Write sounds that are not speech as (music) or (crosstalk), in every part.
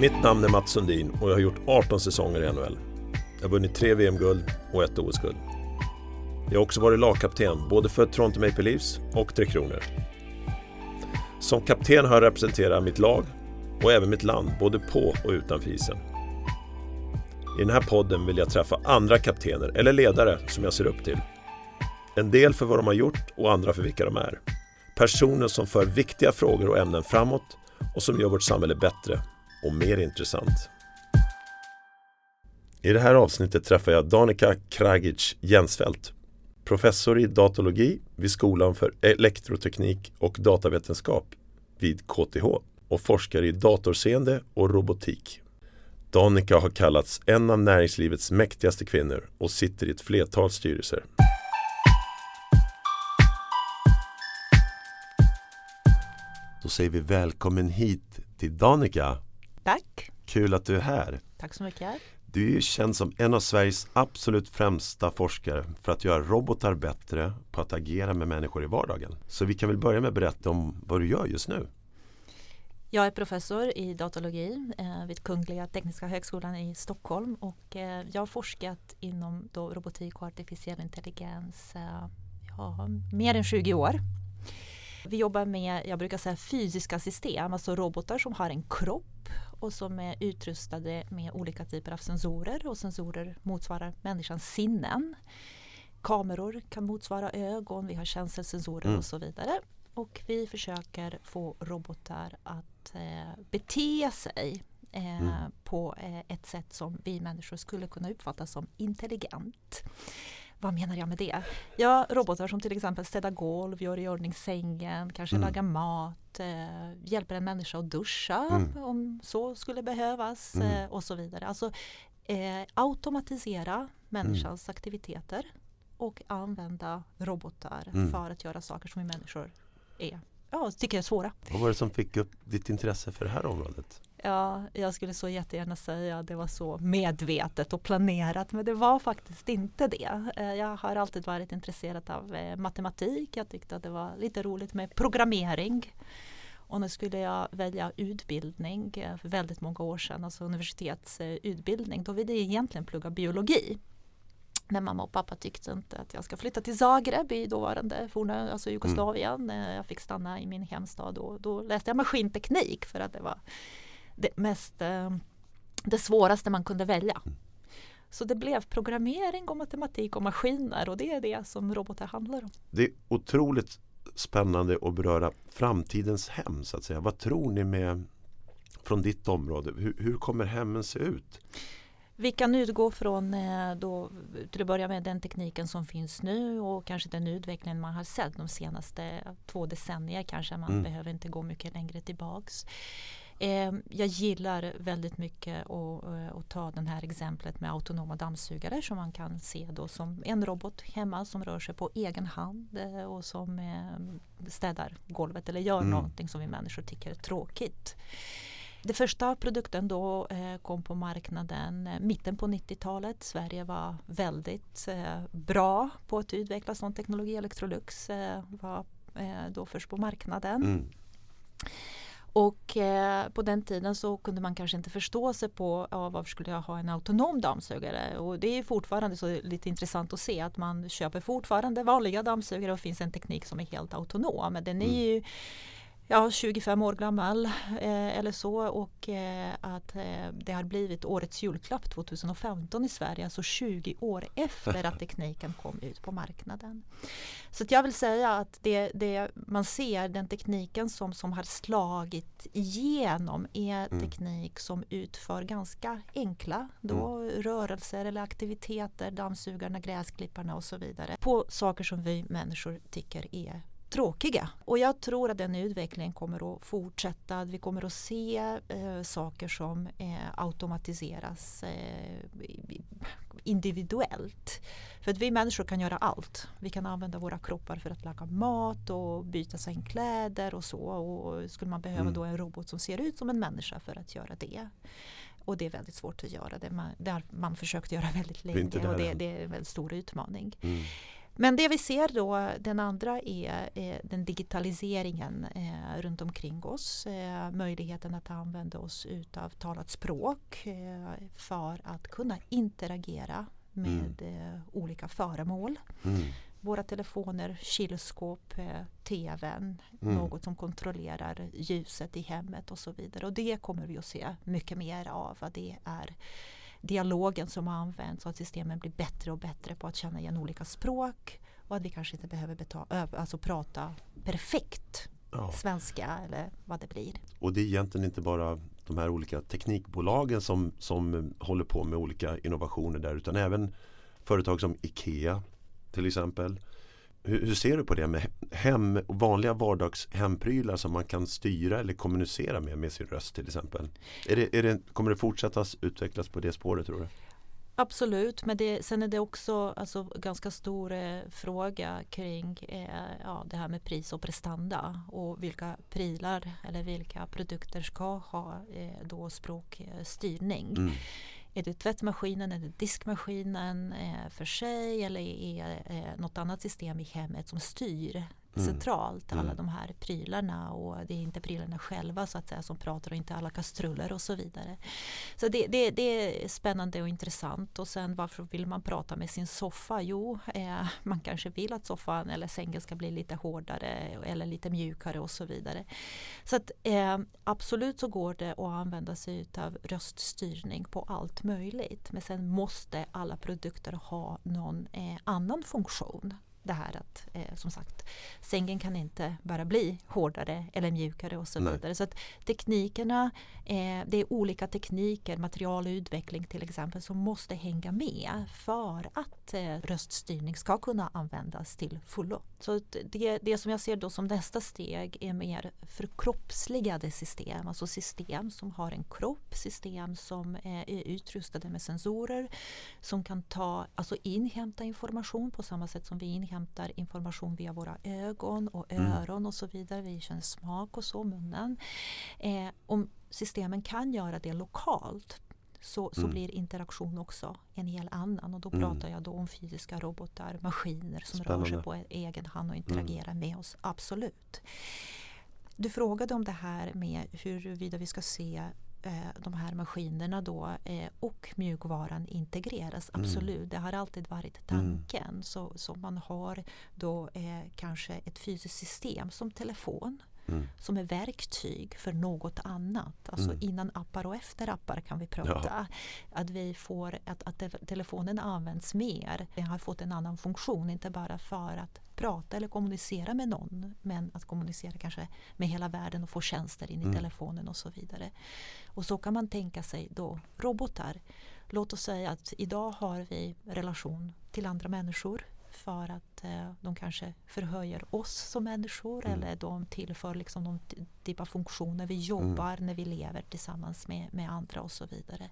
Mitt namn är Mats Sundin och jag har gjort 18 säsonger i NHL. Jag har vunnit tre VM-guld och ett OS-guld. Jag har också varit lagkapten både för Toronto Maple Leafs och Tre Kronor. Som kapten har jag representerat mitt lag och även mitt land både på och utanför isen. I den här podden vill jag träffa andra kaptener eller ledare som jag ser upp till. En del för vad de har gjort och andra för vilka de är. Personer som för viktiga frågor och ämnen framåt och som gör vårt samhälle bättre och mer intressant. I det här avsnittet träffar jag Danica Kragic Jensfeldt, professor i datologi vid Skolan för elektroteknik och datavetenskap vid KTH och forskare i datorseende och robotik. Danica har kallats en av näringslivets mäktigaste kvinnor och sitter i ett flertal styrelser. Då säger vi välkommen hit till Danica. Tack. Kul att du är här. Tack så mycket. Du är ju känd som en av Sveriges absolut främsta forskare för att göra robotar bättre på att agera med människor i vardagen. Så vi kan väl börja med att berätta om vad du gör just nu. Jag är professor i datologi eh, vid Kungliga Tekniska Högskolan i Stockholm och eh, jag har forskat inom robotik och artificiell intelligens eh, ja, mer än 20 år. Vi jobbar med, jag brukar säga fysiska system, alltså robotar som har en kropp och som är utrustade med olika typer av sensorer och sensorer motsvarar människans sinnen. Kameror kan motsvara ögon, vi har känselsensorer mm. och så vidare. Och vi försöker få robotar att eh, bete sig eh, mm. på eh, ett sätt som vi människor skulle kunna uppfatta som intelligent. Vad menar jag med det? Ja, robotar som till exempel städar golv, gör i ordning sängen, kanske mm. lagar mat, eh, hjälper en människa att duscha mm. om så skulle behövas mm. eh, och så vidare. Alltså eh, automatisera människans mm. aktiviteter och använda robotar mm. för att göra saker som vi människor är, ja, tycker är svåra. Vad var det som fick upp ditt intresse för det här området? Ja, jag skulle så jättegärna säga att det var så medvetet och planerat men det var faktiskt inte det. Eh, jag har alltid varit intresserad av eh, matematik. Jag tyckte att det var lite roligt med programmering. Och nu skulle jag välja utbildning eh, för väldigt många år sedan, alltså universitetsutbildning. Då ville jag egentligen plugga biologi. Men mamma och pappa tyckte inte att jag ska flytta till Zagreb i dåvarande forna alltså Jugoslavien. Mm. Jag fick stanna i min hemstad och då läste jag maskinteknik för att det var det mest eh, det svåraste man kunde välja. Mm. Så det blev programmering och matematik och maskiner och det är det som robotar handlar om. Det är otroligt spännande att beröra framtidens hem så att säga. Vad tror ni med från ditt område? Hur, hur kommer hemmen se ut? Vi kan utgå från eh, då, till att börja med den tekniken som finns nu och kanske den utvecklingen man har sett de senaste två decennier kanske man mm. behöver inte gå mycket längre tillbaks. Eh, jag gillar väldigt mycket att, eh, ta det här exemplet med autonoma dammsugare som man kan se då som en robot hemma som rör sig på egen hand eh, och som städar golvet eller gör mm. någonting som vi människor tycker är tråkigt. Den första produkten då kom på marknaden mitten på 90-talet. Sverige var väldigt bra på att utveckla sån teknologi. Electrolux var då först på marknaden. Mm. Och eh, på den tiden så kunde man kanske inte förstå sig på ja, varför skulle jag ha en autonom dammsugare och det är fortfarande så lite intressant att se att man köper fortfarande vanliga dammsugare och finns en teknik som är helt autonom. Men den är mm. ju ja, 25 år gammal eh, eller så och eh, att eh, det har blivit årets julklapp 2015 i Sverige, alltså 20 år (laughs) efter att tekniken kom ut på marknaden. Så jag vill säga att det, det, man ser den tekniken som, som har slagit igenom är mm. teknik som utför ganska enkla då, mm. rörelser eller aktiviteter, dammsugarna, gräsklipparna och så vidare på saker som vi människor tycker är tråkiga. Och jag tror att den utvecklingen kommer att fortsätta. Vi kommer att se eh, saker som eh, automatiseras eh, individuellt. För att vi människor kan göra allt. Vi kan använda våra kroppar för att laga mat och byta sängkläder och så. Och skulle man behöva mm. då en robot som ser ut som en människa för att göra det. Och det är väldigt svårt att göra. Det man, det har man försökt göra väldigt länge det och det, det, är en väldigt stor utmaning. Mm. Men det vi ser då, den andra är, är den digitaliseringen eh, eh, runt omkring oss. Eh, möjligheten att använda oss utav talat språk eh, för att kunna interagera med mm. olika föremål. Mm. Våra telefoner, kylskåp, tvn, mm. något som kontrollerar ljuset i hemmet och så vidare. Och det kommer vi att se mycket mer av. Vad det är dialogen som används och att systemen blir bättre och bättre på att känna igen olika språk och att vi kanske inte behöver betala, alltså prata perfekt ja. svenska eller vad det blir. Och det är egentligen inte bara de här olika teknikbolagen som, som håller på med olika innovationer där utan även företag som IKEA till exempel. Hur, hur ser du på det med hem, vanliga vardags hemprylar som man kan styra eller kommunicera med med sin röst till exempel? Är det, är det, kommer det fortsätta utvecklas på det spåret tror du? Absolut, men det, sen är det också alltså, ganska stor eh, fråga kring eh, ja, det här med pris och prestanda och vilka prylar eller vilka produkter ska ha eh, då språkstyrning. Mm. Är det tvättmaskinen eller diskmaskinen eh, för sig eller är det något annat system i hemmet som styr mm. centralt alla mm. de här prylarna och det är inte prylarna själva så att säga som pratar och inte alla kastruller och så vidare. Så det, det, det är spännande och intressant och sen varför vill man prata med sin soffa? Jo, eh, man kanske vill att soffan eller sängen ska bli lite hårdare eller lite mjukare och så vidare. Så att, eh, absolut så går det att använda sig av röststyrning på allt möjligt men sen måste alla produkter ha någon eh, annan funktion det här att eh, som sagt sängen kan inte bara bli hårdare eller mjukare och så Nej. vidare. Så att teknikerna, eh, det är olika tekniker, materialutveckling till exempel som måste hänga med för att eh, röststyrning ska kunna användas till fullo. Så det, det som jag ser då som nästa steg är mer förkroppsligade system, alltså system som har en kropp, system som är utrustade med sensorer som kan ta, alltså inhämta information på samma sätt som vi inhämtar hämtar information via våra ögon och mm. öron mm. och så vidare. Vi känner smak och så, munnen. Eh, om systemen kan göra det lokalt så, så mm. blir interaktion också en hel annan och då mm. pratar jag då om fysiska robotar, maskiner som Spännande. rör sig på egen hand och interagerar mm. med oss, absolut. Du frågade om det här med huruvida vi ska se Eh, de här maskinerna då eh, och mjukvaran integreras. Mm. Absolut, mm. det har alltid varit mm. tanken. Mm. Så, så man har då eh, kanske ett fysiskt system som telefon Mm. som är verktyg för något annat. Alltså mm. innan appar och efter appar kan vi prata. Ja. Att vi får att, att telefonen används mer. Den har fått en annan funktion, inte bara för att prata eller kommunicera med någon men att kommunicera kanske med hela världen och få tjänster in i mm. telefonen och så vidare. Och så kan man tänka sig då robotar. Låt oss säga att idag har vi relation till andra människor för att eh, de kanske förhöjer oss som människor mm. eller de tillför liksom någon typ av funktioner. Vi jobbar mm. när vi lever tillsammans med, med andra och så vidare.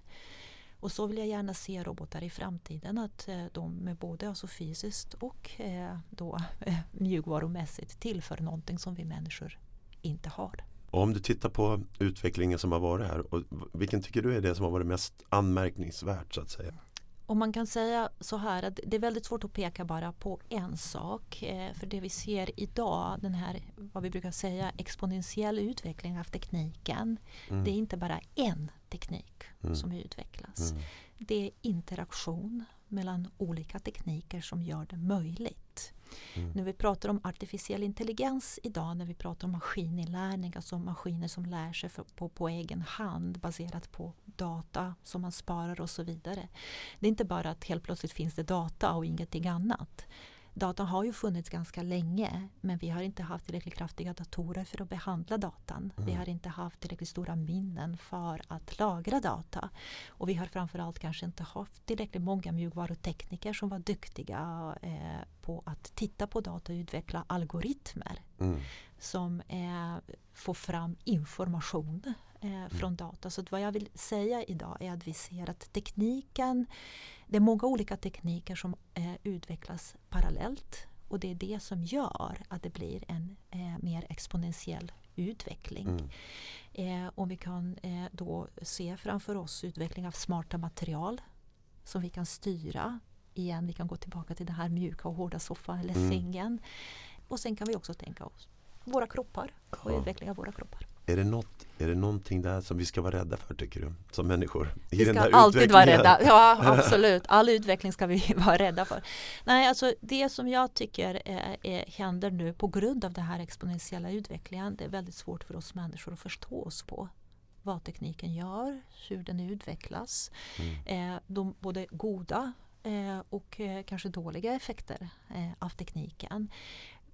Och så vill jag gärna se robotar i framtiden att eh, de både alltså fysiskt och eh, då, (laughs) eh, mjukvarumässigt tillför någonting som vi människor inte har. Om du tittar på utvecklingen som har varit här, och vilken tycker du är det som har varit mest anmärkningsvärt så att säga? Och man kan säga så här att det är väldigt svårt att peka bara på en sak. Eh, för det vi ser idag, den här vad vi brukar säga exponentiell utveckling av tekniken. Mm. Det är inte bara en teknik mm. som utvecklas. Mm. Det är interaktion mellan olika tekniker som gör det möjligt. Mm. När vi pratar om artificiell intelligens idag, när vi pratar om maskininlärning, alltså maskiner som lär sig för, på, på egen hand baserat på data som man sparar och så vidare. Det är inte bara att helt plötsligt finns det data och ingenting annat. Datan har ju funnits ganska länge men vi har inte haft tillräckligt kraftiga datorer för att behandla datan. Mm. Vi har inte haft tillräckligt stora minnen för att lagra data. Och vi har framförallt kanske inte haft tillräckligt många mjukvarutekniker som var duktiga eh, på att titta på data och utveckla algoritmer mm. Som eh, får fram information eh, från mm. data. Så vad jag vill säga idag är att vi ser att tekniken det är många olika tekniker som eh, utvecklas parallellt och det är det som gör att det blir en eh, mer exponentiell utveckling. Mm. Eh, om vi kan eh, då se framför oss utveckling av smarta material som vi kan styra. Igen, vi kan gå tillbaka till den här mjuka och hårda soffan eller mm. sängen. Och sen kan vi också tänka oss våra kroppar och ja. utveckling av våra kroppar. Är det, något, är det någonting där som vi ska vara rädda för tycker du? Som människor? I vi ska alltid vara rädda. Ja (laughs) absolut, all utveckling ska vi (laughs) vara rädda för. Nej, alltså det som jag tycker är, är, händer nu på grund av den här exponentiella utvecklingen. Det är väldigt svårt för oss människor att förstå oss på vad tekniken gör, hur den utvecklas. Mm. Eh, de både goda eh, och eh, kanske dåliga effekter eh, av tekniken.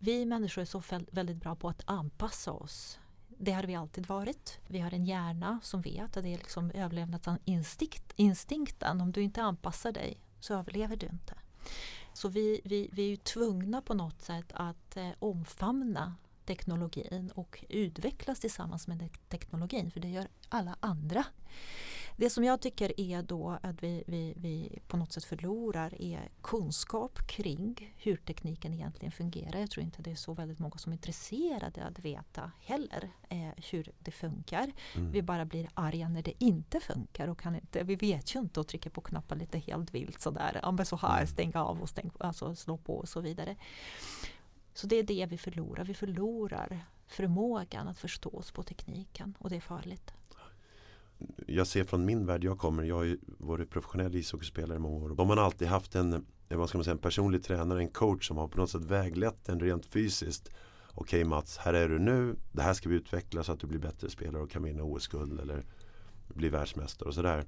Vi människor är så väldigt bra på att anpassa oss det har vi alltid varit. Vi har en hjärna som vet att det är liksom överlevnadsinstinkten. Om du inte anpassar dig så överlever du inte. Så vi, vi, vi är ju tvungna på något sätt att eh, omfamna teknologin och utvecklas tillsammans med teknologin för det gör alla andra. Det som jag tycker är då att vi, vi, vi på något sätt förlorar är kunskap kring hur tekniken egentligen fungerar. Jag tror inte det är så väldigt många som är intresserade att veta heller eh, hur det funkar. Mm. Vi bara blir arga när det inte funkar och kan inte, vi vet ju inte och trycker på knappar lite helt vilt sådär. Ja, men så här, mm. stäng av och stäng, alltså slå på och så vidare. Så det är det vi förlorar. Vi förlorar förmågan att förstå oss på tekniken och det är farligt. Jag ser från min värld jag kommer, jag har ju varit professionell ishockeyspelare i många år. De har alltid haft en, eh, vad ska man säga, en personlig tränare, en coach som har på något sätt väglett en rent fysiskt. Okej Mats, här är du nu. Det här ska vi utveckla så att du blir bättre spelare och kan vinna OS-guld eller bli världsmästare och sådär.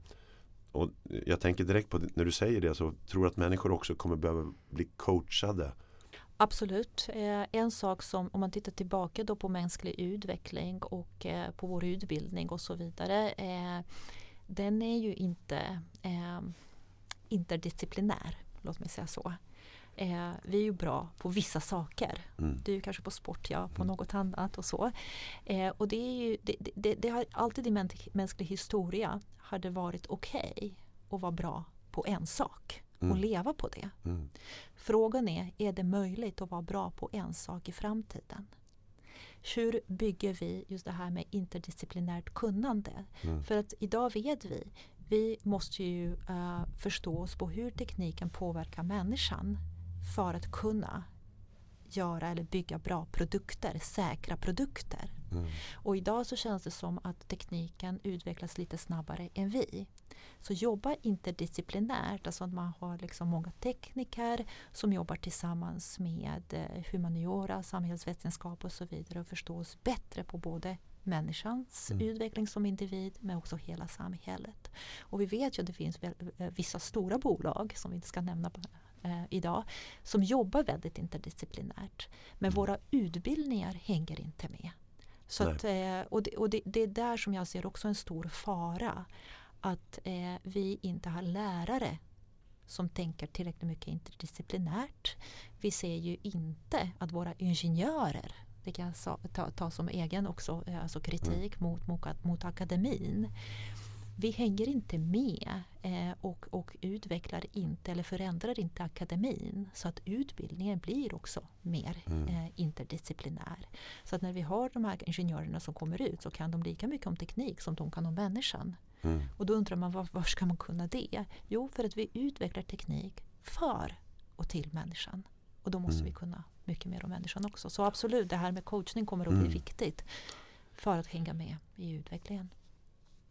Och jag tänker direkt på när du säger det så tror jag att människor också kommer behöva bli coachade Absolut. Eh, en sak som om man tittar tillbaka då på mänsklig utveckling och eh, på vår utbildning och så vidare. Eh, den är ju inte interdisciplinär, låt mig säga så. vi är ju bra på vissa saker. Mm. Du är kanske på sport, jag på mm. något annat och så. och det, är ju, det, det, det, har alltid i mänsklig historia har det varit okej okay att vara bra på en sak och mm. leva på det. Mm. Frågan är, är det möjligt att vara bra på en sak i framtiden? Hur bygger vi just det här med interdisciplinärt kunnande? Mm. För att idag vet vi, vi måste ju uh, förstå oss på hur tekniken påverkar människan för att kunna göra eller bygga bra produkter, säkra produkter. Mm. Och idag så känns det som att tekniken utvecklas lite snabbare än vi. Så jobba interdisciplinärt, alltså att man har liksom många tekniker som jobbar tillsammans med eh, humaniora, samhällsvetenskap och så vidare och förstås bättre på både människans mm. utveckling som individ men också hela samhället. Och vi vet ju att det finns eh, vissa stora bolag som vi inte ska nämna eh, idag som jobbar väldigt interdisciplinärt. Men mm. våra utbildningar hänger inte med. Så att, eh, och det, och det, det, är där som jag ser också en stor fara att eh, vi inte har lärare som tänker tillräckligt mycket interdisciplinärt. Vi ser ju inte att våra ingenjörer, det kan jag ta, ta som egen också, eh, alltså kritik mm. mot, mot, mot akademin. Vi hänger inte med eh, och, och utvecklar inte eller förändrar inte akademin så att utbildningen blir också mer mm. eh, interdisciplinär. Så att när vi har de här ingenjörerna som kommer ut så kan de lika mycket om teknik som de kan om människan. Mm. Och då undrar man var, var ska man kunna det? Jo, för att vi utvecklar teknik för och till människan. Och då måste mm. vi kunna mycket mer om människan också. Så absolut, det här med coachning kommer att bli mm. viktigt för att hänga med i utvecklingen.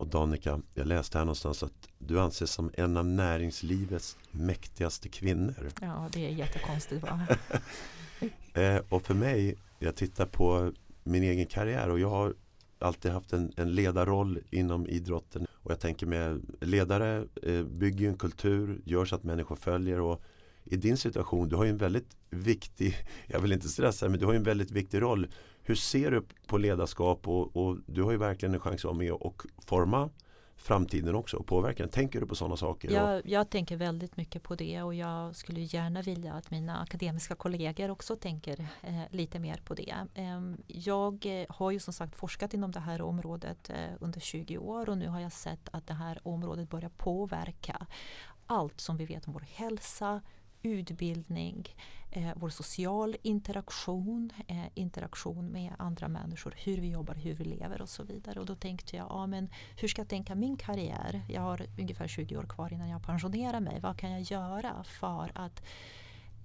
Och Danica, jag läste här någonstans att du anses som en av näringslivets mäktigaste kvinnor. Ja, det är jättekonstigt va? (laughs) eh, och för mig, jag tittar på min egen karriär och jag har alltid haft en, en ledarroll inom idrotten. Och jag tänker med ledare eh, bygger en kultur, gör så att människor följer. Och I din situation, du har ju en väldigt viktig, (laughs) jag vill inte stressa men du har en väldigt viktig roll. Hur ser du på ledarskap och, och du har ju verkligen en chans att vara med och forma framtiden också och påverka Tänker du på sådana saker? Jag, jag, tänker väldigt mycket på det och jag skulle gärna vilja att mina akademiska kollegor också tänker eh, lite mer på det. Ehm, eh, jag har ju som sagt forskat inom det här området eh, under 20 år och nu har jag sett att det här området börjar påverka allt som vi vet om vår hälsa, utbildning, eh, vår social interaktion, eh, interaktion med andra människor, hur vi jobbar, hur vi lever och så vidare. Och då tänkte jag, ja, men hur ska jag tänka min karriär? Jag har ungefär 20 år kvar innan jag pensionerar mig. Vad kan jag göra för att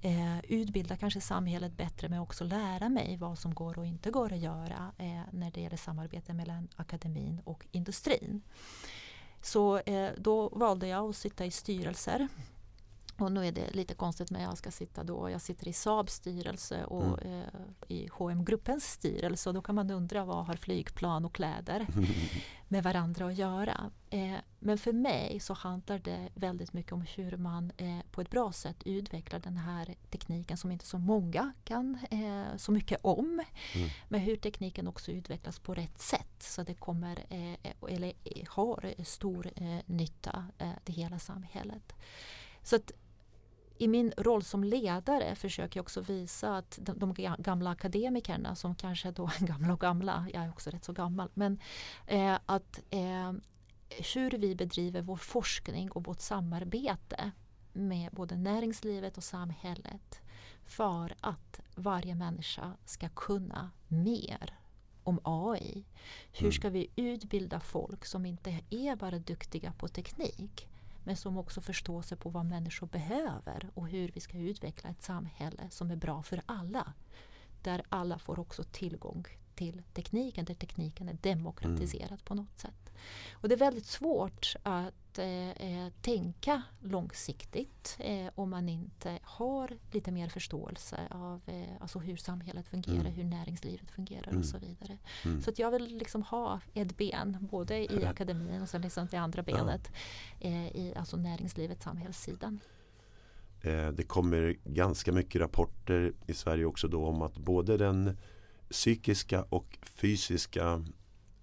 eh, utbilda kanske samhället bättre men också lära mig vad som går och inte går att göra eh, när det gäller samarbete mellan akademin och industrin. Så eh, då valde jag att sitta i styrelser och nu är det lite konstigt men jag ska sitta då, jag sitter i Saabs styrelse och mm. eh, i hm gruppens styrelse och då kan man undra vad har flygplan och kläder (laughs) med varandra att göra. Eh, men för mig så handlar det väldigt mycket om hur man eh, på ett bra sätt utvecklar den här tekniken som inte så många kan eh, så mycket om. Mm. Men hur tekniken också utvecklas på rätt sätt så det kommer eh, eller har stor eh, nytta till hela samhället. Så att i min roll som ledare försöker jag också visa att de, de gamla akademikerna som kanske då är (laughs) gamla och gamla, jag är också rätt så gammal, men eh, att eh, hur vi bedriver vår forskning och vårt samarbete med både näringslivet och samhället för att varje människa ska kunna mer om AI. Hur mm. ska vi utbilda folk som inte är bara duktiga på teknik men som också förstår sig på vad människor behöver och hur vi ska utveckla ett samhälle som är bra för alla. Där alla får också tillgång till tekniken, där tekniken är demokratiserad mm. på något sätt. Och det är väldigt svårt att eh, eh, tänka långsiktigt eh, om man inte har lite mer förståelse av eh, alltså hur samhället fungerar, mm. hur näringslivet fungerar mm. och så vidare. Mm. Så att jag vill liksom ha ett ben både i akademin och sen liksom det andra benet ja. Eh, i alltså näringslivet, samhällssidan. Eh, det kommer ganska mycket rapporter i Sverige också då om att både den psykiska och fysiska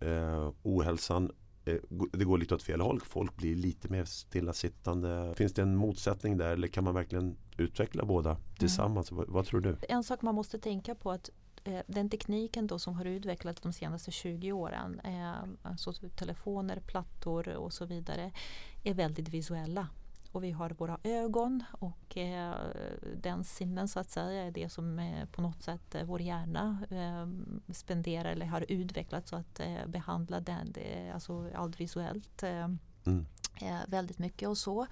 eh, ohälsan eh, det går lite åt fel håll. Folk blir lite mer stillasittande. Finns det en motsättning där eller kan man verkligen utveckla båda mm. tillsammans? Mm. Vad, vad, tror du? En sak man måste tänka på att eh, den tekniken då som har utvecklats de senaste 20 åren, eh, alltså telefoner, plattor och så vidare, är väldigt visuella och vi har våra ögon och eh, den sinnen så att säga är det som eh, på något sätt eh, vår hjärna eh, spenderar eller har utvecklats så att eh, behandla den, det, alltså allt visuellt mm. väldigt mycket och så.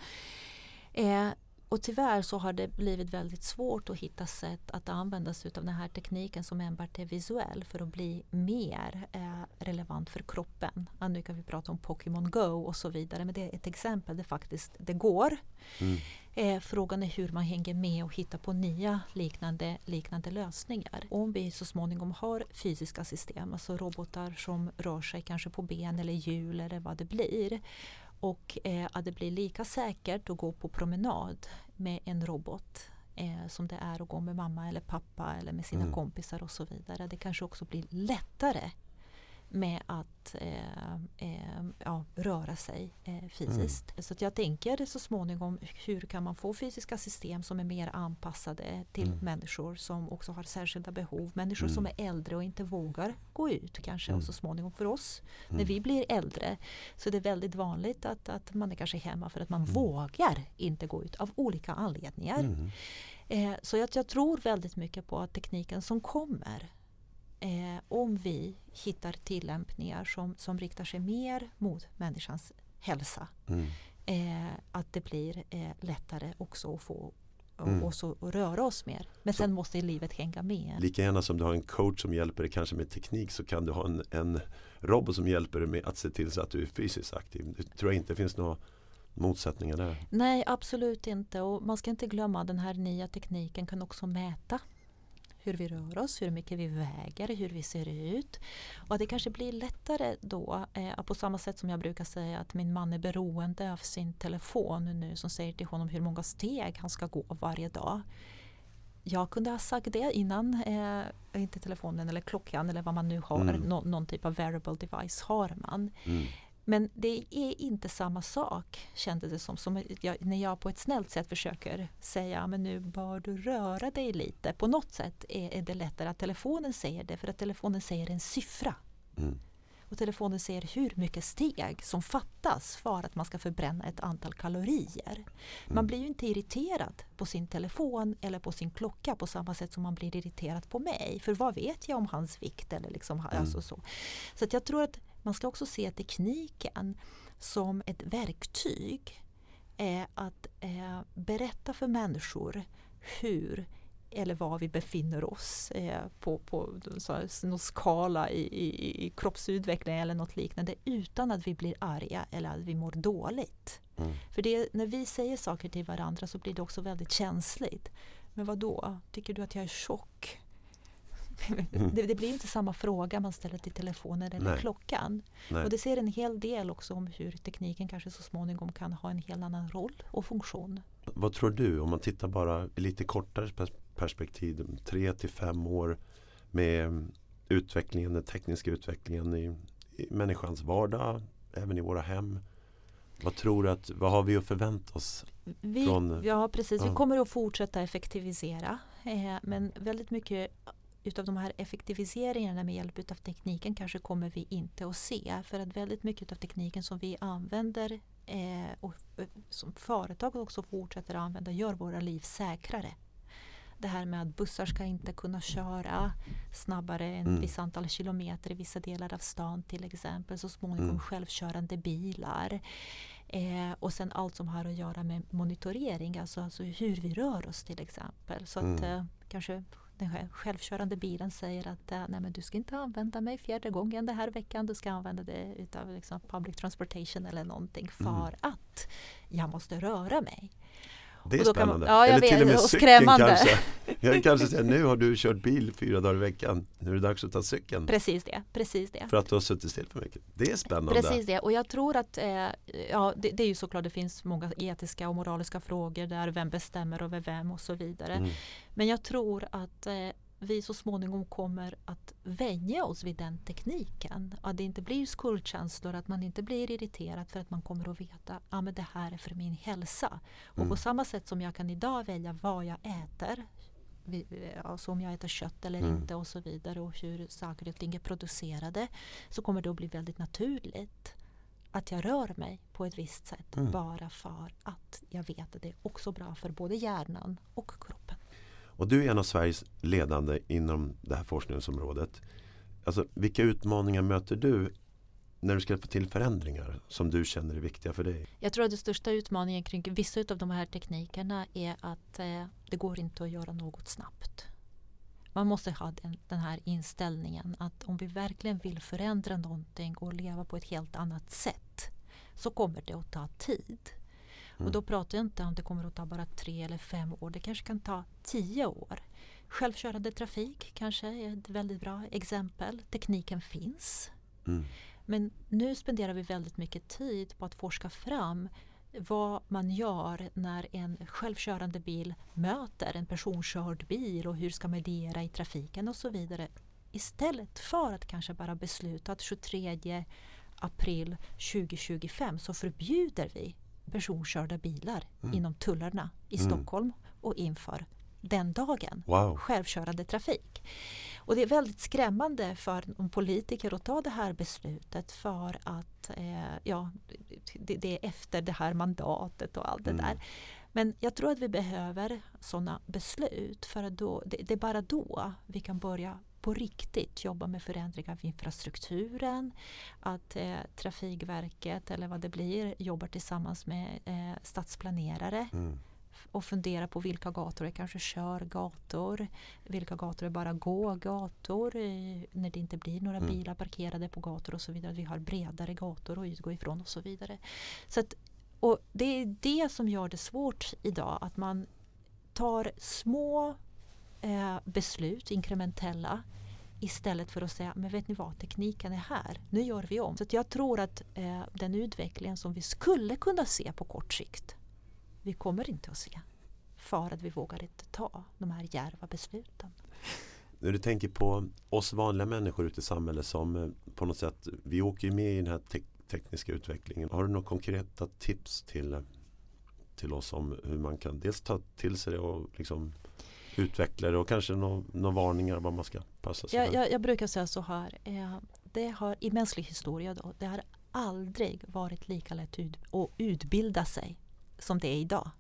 Och tyvärr så har det blivit väldigt svårt att hitta sätt att använda sig av den här tekniken som enbart är visuell för att bli mer eh, relevant för kroppen. Ja, nu kan vi prata om Pokémon Go och så vidare men det är ett exempel där faktiskt det går. Mm. Eh, frågan är hur man hänger med och hittar på nya liknande, liknande lösningar. Om vi så småningom har fysiska system, alltså robotar som rör sig kanske på ben eller hjul eller vad det blir och eh, att det blir lika säkert att gå på promenad med en robot eh, som det är att gå med mamma eller pappa eller med sina mm. kompisar och så vidare. Det kanske också blir lättare med att eh, eh, ja, röra sig eh, fysiskt. Mm. Så jag tänker så småningom hur kan man få fysiska system som är mer anpassade till mm. människor som också har särskilda behov. Människor mm. som är äldre och inte vågar gå ut kanske och mm. så småningom för oss när mm. vi blir äldre så det är väldigt vanligt att, att man är kanske hemma för att man mm. vågar inte gå ut av olika anledningar. Eh, så jag, jag tror väldigt mycket på att tekniken som kommer eh, om vi hittar tillämpningar som, som riktar sig mer mot människans hälsa. Mm. Eh, att det blir eh, lättare också att få mm. och så och röra oss mer. Men så, sen måste livet hänga med. Lika gärna som du har en coach som hjälper dig kanske med teknik så kan du ha en, en robot som hjälper dig med att se till så att du är fysiskt aktiv. Det tror jag inte finns några motsättningar där. Nej absolut inte och man ska inte glömma den här nya tekniken kan också mäta hur vi rör oss, hur mycket vi väger, hur vi ser ut. Och det kanske blir lättare då, eh, på samma sätt som jag brukar säga att min man är beroende av sin telefon nu som säger till honom hur många steg han ska gå varje dag. Jag kunde ha sagt det innan, eh, inte telefonen eller klockan eller vad man nu har, mm. Nå någon typ av wearable device har man. Mm. Men det är inte samma sak kändes det som. som jag, när jag på ett snällt sätt försöker säga men nu bör du röra dig lite. På något sätt är, är det lättare att telefonen säger det för att telefonen säger en siffra. Mm. Och telefonen säger hur mycket steg som fattas för att man ska förbränna ett antal kalorier. Mm. Man blir ju inte irriterad på sin telefon eller på sin klocka på samma sätt som man blir irriterad på mig. För vad vet jag om hans vikt? Eller liksom, mm. alltså så så jag tror att man ska också se tekniken som ett verktyg eh, att eh, berätta för människor hur eller var vi befinner oss eh, på, på så, någon skala i, i, i kroppsutveckling eller något liknande utan att vi blir arga eller att vi mår dåligt. Mm. För det, när vi säger saker till varandra så blir det också väldigt känsligt. Men vad då? Tycker du att jag är tjock? Mm. Det, det, blir inte samma fråga man ställer till telefonen eller Nej. klockan. Nej. Och det ser en hel del också om hur tekniken kanske så småningom kan ha en helt annan roll och funktion. Vad tror du om man tittar bara i lite kortare perspektiv, tre till fem år med utvecklingen, den tekniska utvecklingen i, i människans vardag, även i våra hem. Vad tror du att, vad har vi att förvänta oss? Vi, från, ja precis, ja. vi kommer att fortsätta effektivisera. Eh, men väldigt mycket utav de här effektiviseringarna med hjälp av tekniken kanske kommer vi inte att se. För att väldigt mycket av tekniken som vi använder eh, och eh, som företag också fortsätter använda gör våra liv säkrare det här med att bussar ska inte kunna köra snabbare än mm. vissa antal kilometer i vissa delar av stan till exempel. Så småningom mm. självkörande bilar. Eh, och sen allt som har att göra med monitorering, alltså, alltså hur vi rör oss till exempel. Så mm. att eh, kanske den självkörande bilen säger att eh, nej, men du ska inte använda mig fjärde gången den här veckan. Du ska använda det utav liksom public transportation eller någonting för mm. att jag måste röra mig. Det är spännande. Man, ja, Eller till och med cykeln skrämmande. kanske. Jag kanske säger nu har du kört bil fyra dagar i veckan. Nu är det dags att ta cykeln. Precis det. Precis det. För att du har suttit still för mycket. Det är spännande. Precis det. Och jag tror att eh, ja, det, det, är ju såklart det finns många etiska och moraliska frågor där. Vem bestämmer över vem och så vidare. Mm. Men jag tror att eh, vi så småningom kommer att vänja oss vid den tekniken. Att det inte blir skuldkänslor, att man inte blir irriterad för att man kommer att veta att ah, det här är för min hälsa. Och på mm. samma sätt som jag kan idag välja vad jag äter, alltså om jag äter kött eller mm. inte och så vidare och hur saker och ting är producerade så kommer det att bli väldigt naturligt att jag rör mig på ett visst sätt mm. bara för att jag vet att det är också bra för både hjärnan och kroppen. Och du är en av Sveriges ledande inom det här forskningsområdet. Alltså, vilka utmaningar möter du när du ska få till förändringar som du känner är viktiga för dig? Jag tror att den största utmaningen kring vissa av de här teknikerna är att eh, det går inte att göra något snabbt. Man måste ha den, den, här inställningen att om vi verkligen vill förändra någonting och leva på ett helt annat sätt så kommer det att ta tid. Mm. Och då pratar jag inte om det kommer att ta bara tre eller fem år. Det kanske kan ta tio år. Självkörande trafik kanske är ett väldigt bra exempel. Tekniken finns. Mm. Men nu spenderar vi väldigt mycket tid på att forska fram vad man gör när en självkörande bil möter en personkörd bil och hur ska man agera i trafiken och så vidare. Istället för att kanske bara besluta att 23 april 2025 så förbjuder vi personkörda bilar mm. inom tullarna i mm. Stockholm och inför den dagen. Wow. Självkörande trafik. Och det är väldigt skrämmande för en politiker att ta det här beslutet för att eh, ja, det, det, är efter det här mandatet och allt mm. det där. Men jag tror att vi behöver sådana beslut för att då, det, det, är bara då vi kan börja på riktigt jobba med förändringar av infrastrukturen. Att eh, Trafikverket eller vad det blir jobbar tillsammans med eh, stadsplanerare. Mm och fundera på vilka gator är kanske körgator, vilka gator är bara gågator eh, när det inte blir några mm. bilar parkerade på gator och så vidare. Vi har bredare gator att utgå ifrån och så vidare. Så att, och Det är det som gör det svårt idag att man tar små eh, beslut, inkrementella istället för att säga, men vet ni vad, tekniken är här, nu gör vi om. Så jag tror att eh, den utvecklingen som vi skulle kunna se på kort sikt, vi kommer inte att se. För att vi vågar inte ta de här djärva besluten. När du tänker på oss vanliga människor ute i samhället som eh, på något sätt, vi åker ju med i den här te tekniska utvecklingen. Har du några konkreta tips till, eh, till oss om hur man kan dels ta till sig det och liksom utvecklare och kanske några nå varningar vad man ska passa sig jag, jag, jag, brukar säga så här. Eh, det har, I mänsklig historia då, det har aldrig varit lika lätt ut, att utbilda sig som det är idag.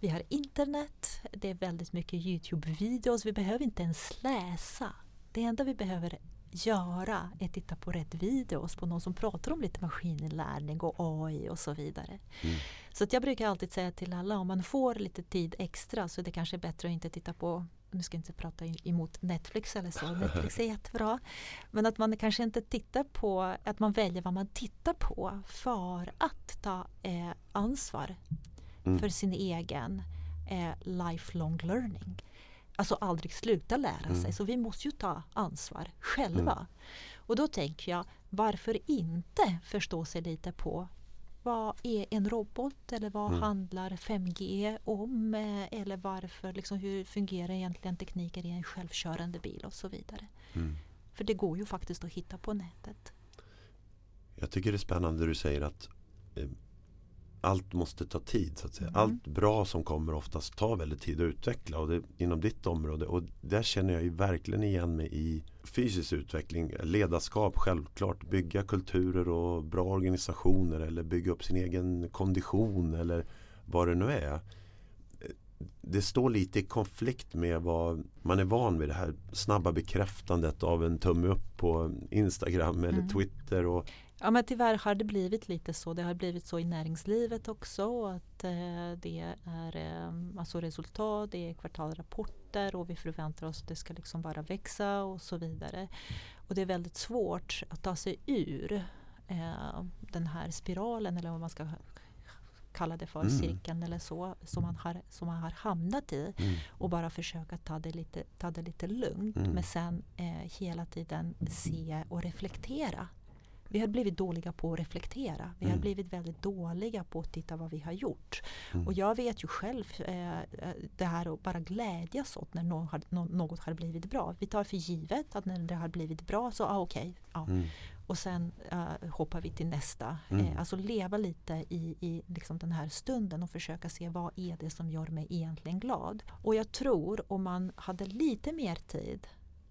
Vi har internet, det är väldigt mycket Youtube-videos, vi behöver inte ens läsa. Det enda vi behöver göra är att titta på rätt videos på någon som pratar om lite maskininlärning och AI och så vidare. Mm. Så jag brukar alltid säga till alla om man får lite tid extra så är det kanske bättre att inte titta på nu ska jag inte prata emot Netflix eller så, Netflix är (laughs) jättebra. Men att man kanske inte tittar på, att man väljer vad man tittar på för att ta eh, ansvar mm. för sin egen eh, lifelong learning. Alltså aldrig sluta lära mm. sig. Så vi måste ju ta ansvar själva. Mm. Och då tänker jag, varför inte förstå sig lite på vad är en robot eller vad mm. handlar 5G om? Eh, eller varför, liksom, hur fungerar egentligen tekniker i en självkörande bil och så vidare. Mm. För det går ju faktiskt att hitta på nätet. Jag tycker det är spännande du säger att eh, allt måste ta tid. Så att säga. Mm. Allt bra som kommer oftast tar väldigt tid att utveckla och det, inom ditt område. Och där känner jag ju verkligen igen mig i fysisk utveckling, ledarskap självklart, bygga kulturer och bra organisationer eller bygga upp sin egen kondition eller vad det nu är. Det står lite i konflikt med vad man är van vid det här snabba bekräftandet av en tumme upp på Instagram eller mm. Twitter. Och Ja men tyvärr har det blivit lite så. Det har blivit så i näringslivet också. Att eh, det är eh, alltså resultat, det är kvartalrapporter och vi förväntar oss att det ska liksom bara växa och så vidare. Och det är väldigt svårt att ta sig ur eh, den här spiralen eller vad man ska kalla det för, mm. cirkeln eller så, som man har, som man har hamnat i. Mm. Och bara försöka ta det lite, ta det lite lugnt. Mm. Men sen eh, hela tiden se och reflektera vi har blivit dåliga på att reflektera. Vi mm. har blivit väldigt dåliga på att titta vad vi har gjort. Mm. Och jag vet ju själv eh, det här att bara glädjas åt när något har, något har blivit bra. Vi tar för givet att när det har blivit bra så ah, okej. Okay, ja. Mm. Och sen uh, hoppar vi till nästa. Mm. Eh, alltså leva lite i, i liksom den här stunden och försöka se vad är det som gör mig egentligen glad. Och jag tror om man hade lite mer tid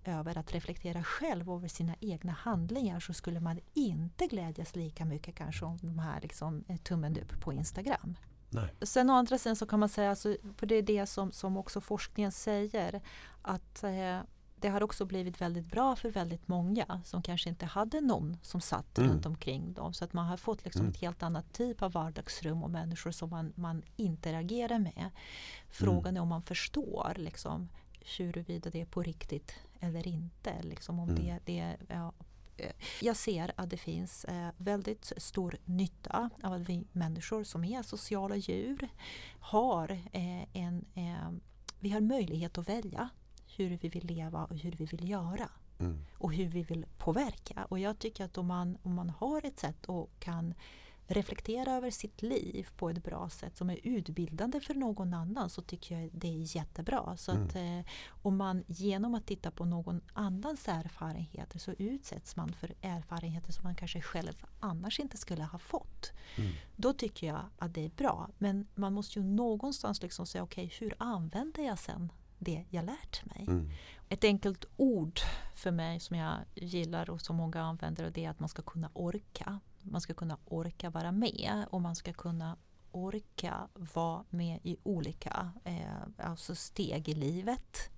över att reflektera själv över sina egna handlingar så skulle man inte glädjas lika mycket kanske om de här liksom, eh, tummen upp på Instagram. Nej. Sen å andra sidan så kan man säga, alltså, för det är det som, som också forskningen säger, att eh, det har också blivit väldigt bra för väldigt många som kanske inte hade någon som satt mm. runt omkring dem. Så att man har fått liksom mm. ett helt annat typ av vardagsrum och människor som man, man interagerar med. Frågan mm. är om man förstår liksom, huruvida det är på riktigt eller inte. Liksom om mm. det, det, ja, eh, jag ser att det finns eh, väldigt stor nytta av att vi människor som är sociala djur har eh, en vi har möjlighet att välja hur vi vill leva och hur vi vill göra. Mm. Och hur vi vill påverka. Och jag tycker att om man, om man har ett sätt och kan reflektera över sitt liv på ett bra sätt som är utbildande för någon annan så tycker jag det är jättebra. Så mm. att, eh, om man genom att titta på någon annans erfarenheter så utsätts man för erfarenheter som man kanske själv annars inte skulle ha fått. Mm. Då tycker jag att det är bra. Men man måste ju någonstans liksom säga okej okay, hur använder jag sen det jag lärt mig. Mm. Ett enkelt ord för mig som jag gillar och som många använder det är att man ska kunna orka man ska kunna orka vara med och man ska kunna orka vara med i olika eh, alltså steg i livet.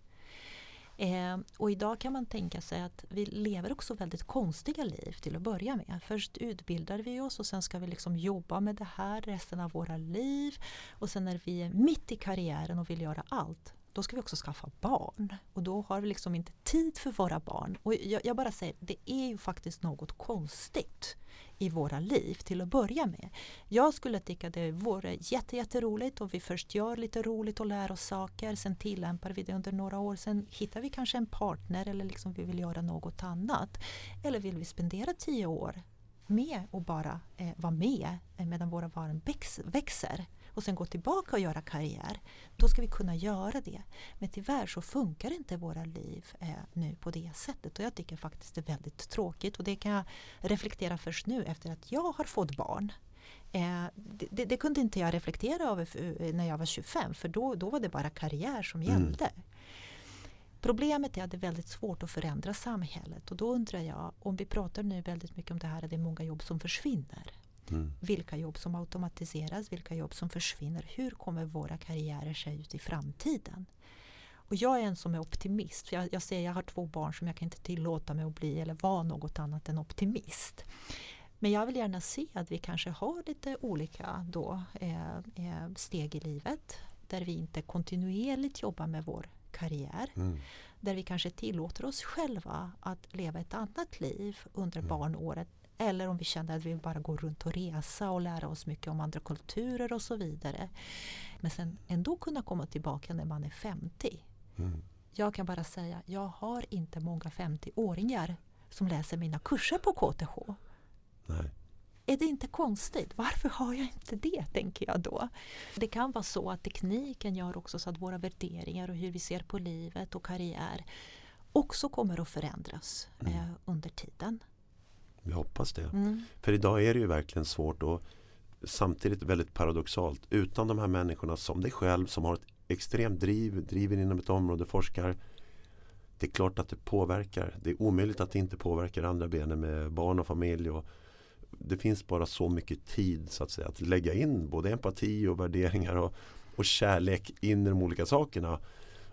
Eh, och idag kan man tänka sig att vi lever också väldigt konstiga liv till att börja med. Först utbildar vi oss och sen ska vi liksom jobba med det här resten av våra liv. Och sen när vi är mitt i karriären och vill göra allt då ska vi också skaffa barn. Och då har vi liksom inte tid för våra barn. Och jag, jag bara säger, det är ju faktiskt något konstigt i våra liv till att börja med. Jag skulle tycka det vore jätteroligt och vi först gör lite roligt och lär oss saker. Sen tillämpar vi det under några år. Sen hittar vi kanske en partner eller liksom vi vill göra något annat. Eller vill vi spendera tio år med och bara eh, vara med eh, medan våra barn växer och sen gå tillbaka och göra karriär, då ska vi kunna göra det. Men tyvärr så funkar inte våra liv eh, nu på det sättet och jag tycker faktiskt det är väldigt tråkigt och det kan jag reflektera först nu efter att jag har fått barn. Eh, det, det, kunde inte jag reflektera över eh, när jag var 25 för då, då var det bara karriär som mm. gällde. Mm. Problemet är att det är väldigt svårt att förändra samhället och då undrar jag om vi pratar nu väldigt mycket om det här att det är många jobb som försvinner. Mm. Vilka jobb som automatiseras, vilka jobb som försvinner. Hur kommer våra karriärer se ut i framtiden? Och jag är en som är optimist. För jag, jag säger jag har två barn som jag kan inte tillåta mig att bli eller vara något annat än optimist. Men jag vill gärna se att vi kanske har lite olika då, eh, eh, steg i livet där vi inte kontinuerligt jobbar med vår karriär. Mm. Där vi kanske tillåter oss själva att leva ett annat liv under mm. barnåret. Eller om vi känner att vi bara går runt och resa och lära oss mycket om andra kulturer och så vidare. Men sen ändå kunna komma tillbaka när man är 50. Mm. Jag kan bara säga, jag har inte många 50-åringar som läser mina kurser på KTH. Nej. Är det inte konstigt? Varför har jag inte det, tänker jag då. Det kan vara så att tekniken gör också så att våra värderingar och hur vi ser på livet och karriär också kommer att förändras mm. eh, under tiden. Vi hoppas det. Mm. För idag är det ju verkligen svårt och samtidigt väldigt paradoxalt. Utan de här människorna som dig själv som har ett extremt driv, driver inom ett område, forskar. Det är klart att det påverkar. Det är omöjligt att det inte påverkar andra benen med barn och familj. Och det finns bara så mycket tid så att säga att lägga in både empati och värderingar och, och kärlek in i de olika sakerna.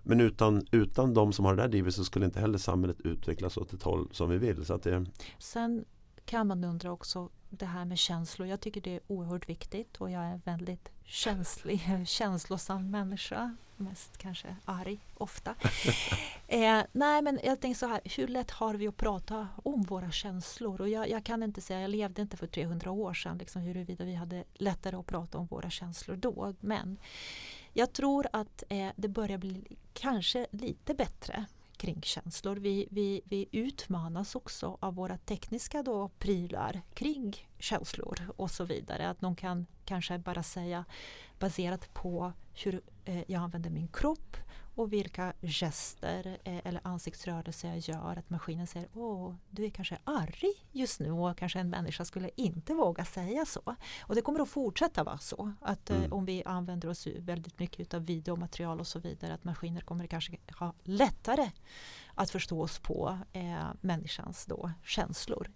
Men utan, utan de som har det där drivet så skulle inte heller samhället utvecklas åt ett håll som vi vill. Så att det... Sen kan man undra också det här med känslor. Jag tycker det är oerhört viktigt och jag är en väldigt känslig, (laughs) känslosam människa. Mest kanske arg ofta. (laughs) eh, nej men jag tänker så här, hur lätt har vi att prata om våra känslor? Och jag, jag kan inte säga, jag levde inte för 300 år sedan liksom, huruvida vi hade lättare att prata om våra känslor då. Men jag tror att eh, det börjar bli kanske lite bättre kringkänslor. Vi, vi, vi utmanas också av våra tekniska då prylar kring känslor och så vidare. Att någon kan kanske bara säga baserat på hur eh, jag använder min kropp och vilka gester eh, eller ansiktsrörelser jag gör. Att maskinen säger åh, du är kanske arg just nu och kanske en människa skulle inte våga säga så. Och det kommer att fortsätta vara så. Att eh, mm. om vi använder oss väldigt mycket av videomaterial och så vidare att maskiner kommer kanske ha lättare att förstå oss på eh, människans då, känslor.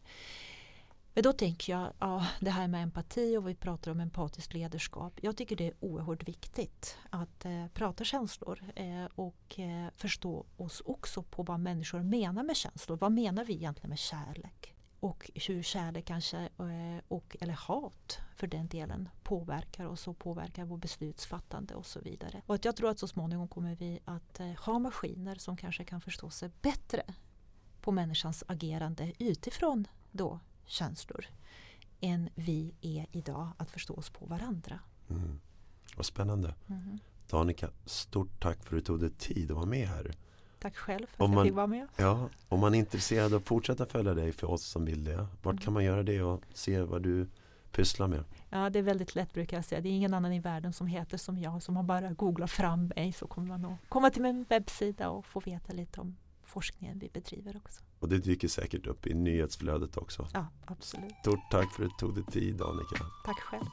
Men då tänker jag, ja, det här med empati och vi pratar om empatiskt ledarskap. Jag tycker det är oerhört viktigt att eh, prata känslor eh, och eh, förstå oss också på vad människor menar med känslor. Vad menar vi egentligen med kärlek? Och hur kärlek kanske, eh, och, eller hat för den delen, påverkar oss och påverkar vår beslutsfattande och så vidare. Och att jag tror att så småningom kommer vi att eh, ha maskiner som kanske kan förstå sig bättre på människans agerande utifrån då känslor än vi är idag att förstå oss på varandra. Mm. Vad spännande. Mm. Danica, stort tack för att du tog dig tid att vara med här. Tack själv för att man, jag fick vara med. Ja, om man är intresserad av att fortsätta följa dig för oss som vill det, vart mm. kan man göra det och se vad du pysslar med? Ja, det är väldigt lätt brukar jag säga. Det är ingen annan i världen som heter som jag. Så man bara googlar fram mig så kommer man att komma till min webbsida och få veta lite om forskningen vi bedriver också. Och det dyker säkert upp i nyhetsflödet också. Ja, absolut. Stort tack för att du tog dig tid Annika. Tack själv.